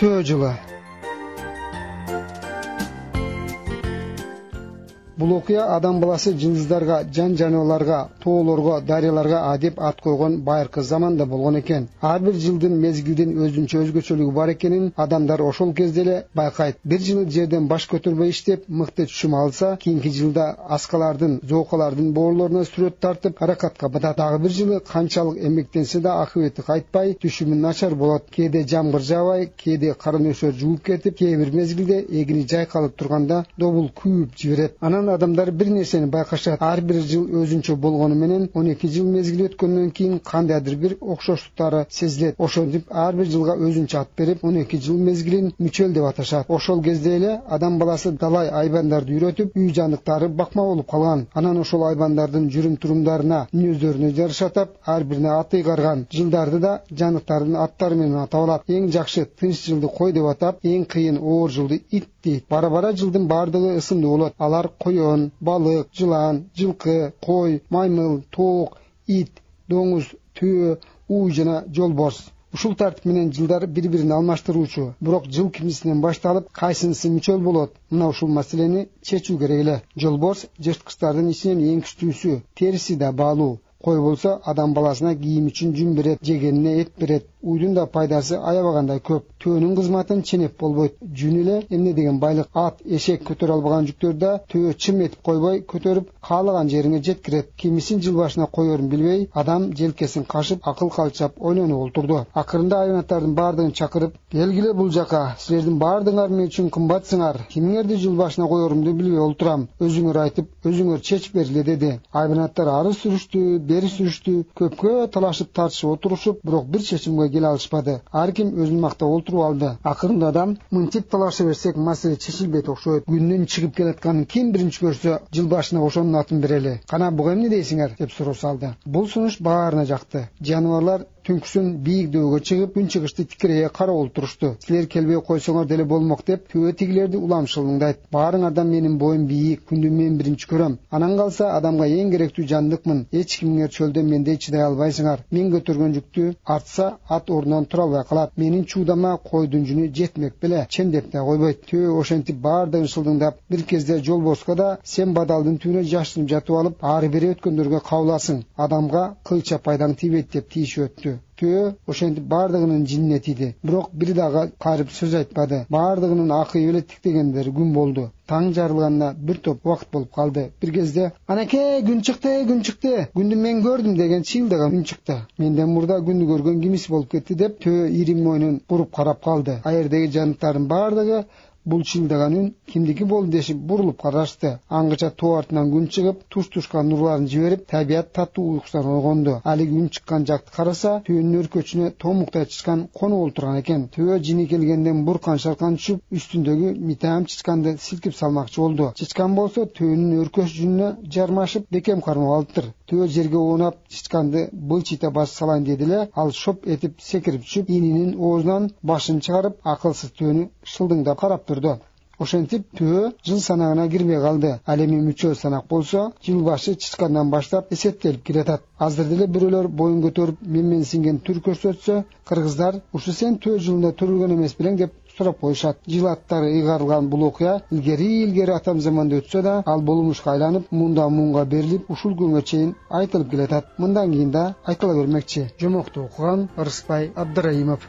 төө жылы бул окуя адам баласы жылдыздарга жан жаныбарларга тоолорго дарыяларга адеп ат койгон байыркы заманда болгон экен. Ар бир жылдын мезгилдин өзүнчө өзгөчөлүгү бар экенин адамдар ошол кезде эле байкайт. Бир жылы жерден баш көтөрбөй иштеп мыкты түшүм алса кийинки жылда аскалардын зоокалардын боорлоруна сүрөт тартып аракатка батат дагы бир жылы канчалык эмгектенсе да акыбети кайтпай түшүмү начар болот. Кээде жамгыр жаабай кээде кара нөсөр жууп кетип кээ бир мезгилде эгини жайкалып турганда добул күйүп жиберет. Анан адамдар бир нерсени байкашат. Ар бир жыл өзүнчө болгону менен он эки жыл мезгил өткөндөн кийин кандайдыр бир окшоштуктары сезилет. Ошентип ар бир жылга өзүнчө ат берип он эки жыл мезгилин мүчөл деп аташат. Ошол кезде эле адам баласы далай айбандарды үйрөтүп үй жандыктары бакма болуп калган. Анан ошол айбандардын жүрүм турумдарына мүнөздөрүнө жараша атап ар бирине ат ыйгарган. Жылдарды да жандыктардын аттары менен атап алат. Эң жакшы тынч жылды кой деп атап эң кыйын оор жылды ит дейт бара бара жылдын баардыгы ысымдуу болот. Алар коен балык жылан жылкы кой маймыл тоок ит доңуз төө ууй жана жолборс. Ушул тартип менен жылдар бири бирин алмаштыруучу. Бирок жыл кимисинен башталып кайсынысы мүчөл болот. Мына ушул маселени чечүү керек эле. Жолборс жырткычтардын ичинен эң күчтүүсү. Териси да баалуу. Кой болсо адам баласына кийим үчүн жүн берет жегенине эт берет уйдун да пайдасы аябагандай көп. Төөнүн кызматын ченеп болбойт. Жүн эле эмне деген байлык ат эшек көтөрө албаган жүктөрдү да төө чым этип койбой көтөрүп каалаган жериңе жеткирет. Кимисин жыл башына коерун билбей адам желкесин кашып акыл калчап ойлонуп олтурду. Акырында айбанаттардын баардыгын чакырып келгиле бул жака силердин баардыгыңар мен үчүн кымбатсыңар кимиңерди жыл башына коерумду билбей олтурам өзүңөр айтып өзүңөр чечип бергиле деди. Айбанаттар ары сүрүштү бери сүрүштү көпкө талашып тартышып отурушуп бирок бир чечимге келе алышпады. Ар ким өзүн мактап олтуруп алды. Акырында адам мынтип талаша берсек маселе чечилбейт окшойт. Күндүн чыгып келатканын ким биринчи көрсө жыл башына ошонун атын берели. Кана буга эмне дейсиңер деп суроо салды. Бул сунуш баарына жакты. Жаныбарлар түнкүсүн бийик дөбөгө чыгып күнчыгышты тикирейе карап олтурушту. Силер келбей койсоңор деле болмок деп төбө тигилерди улам баарыңардан менин боюм бийик күндү мен биринчи көрөм. Анан калса адамга эң керектүү жандыкмын. Эч кимиңер чөлдө мендей чыдай албайсыңар. Мен көтөргөн жүктү артса ат ордунан тура албай калат. Менин чуудама койдун жүнү жетмек беле. Чендеп да койбойт. Төө ошентип баардыгын шылдыңдап бир кезде жолборска да сен бадалдын түбүнө жашынып жатып алып ары бери өткөндөргө кабыласың. Адамга кылча пайдаң тийбейт деп тийишип өттү төө ошентип баардыгынын жинине тийди бирок бири дагы кайрып сөз айтпады. Баардыгынын акыйып эле тиктегендери күн болду. Таң жарылганына бир топ убакыт болуп калды. Бир кезде анакей күн чыкты күн чыкты күндү мен көрдүм деген чыйылдаган үн чыкты. Менден мурда күндү көргөн кимиси болуп кетти деп төө ири мойнун буруп карап калды. Ал жердеги жандыктардын баардыгы бул чыйылдаган үн кимдики болду дешип бурулуп карашты. Аңгыча тоо артынан күн чыгып туш тушка нурларын жиберип табият татуу уйкусунан ойгонду. Алиги үн чыккан жакты караса төөнүн өркөчүнө томуктай чычкан конуп олтурган экен. Төбө жини келгенден буркан шаркан түшүп үстүндөгү митаам чычканды силкип салмакчы болду. Чычкан болсо төөнүн өркөч жүнүнө жармашып бекем кармап алыптыр. Төө жерге оунап чычканды былчыйта басып салайын деди эле ал шоп этип секирип түшүп ининин оозунан башын чыгарып акылсыз төөнү шылдыңдап карап турду. Ошентип төө жыл санагына кирбей калды. Ал эми мүчөл санак болсо жыл башы чычкандан баштап эсептелип келатат азыр деле бирөөлөр боюн көтөрүп менменсинген түр көрсөтсө кыргыздар ушу сен төө жылында төрөлгөн эмес белең деп сурап коюшат. Жыл аттары ыйгарылган бул окуя илгери илгери атам заманда өтсө да ал болмушка айланып муундан муунга берилип ушул күнгө чейин айтылып келатат мындан кийин да айтыла бермекчи. Жомокту окуган ырысбай абдыраимов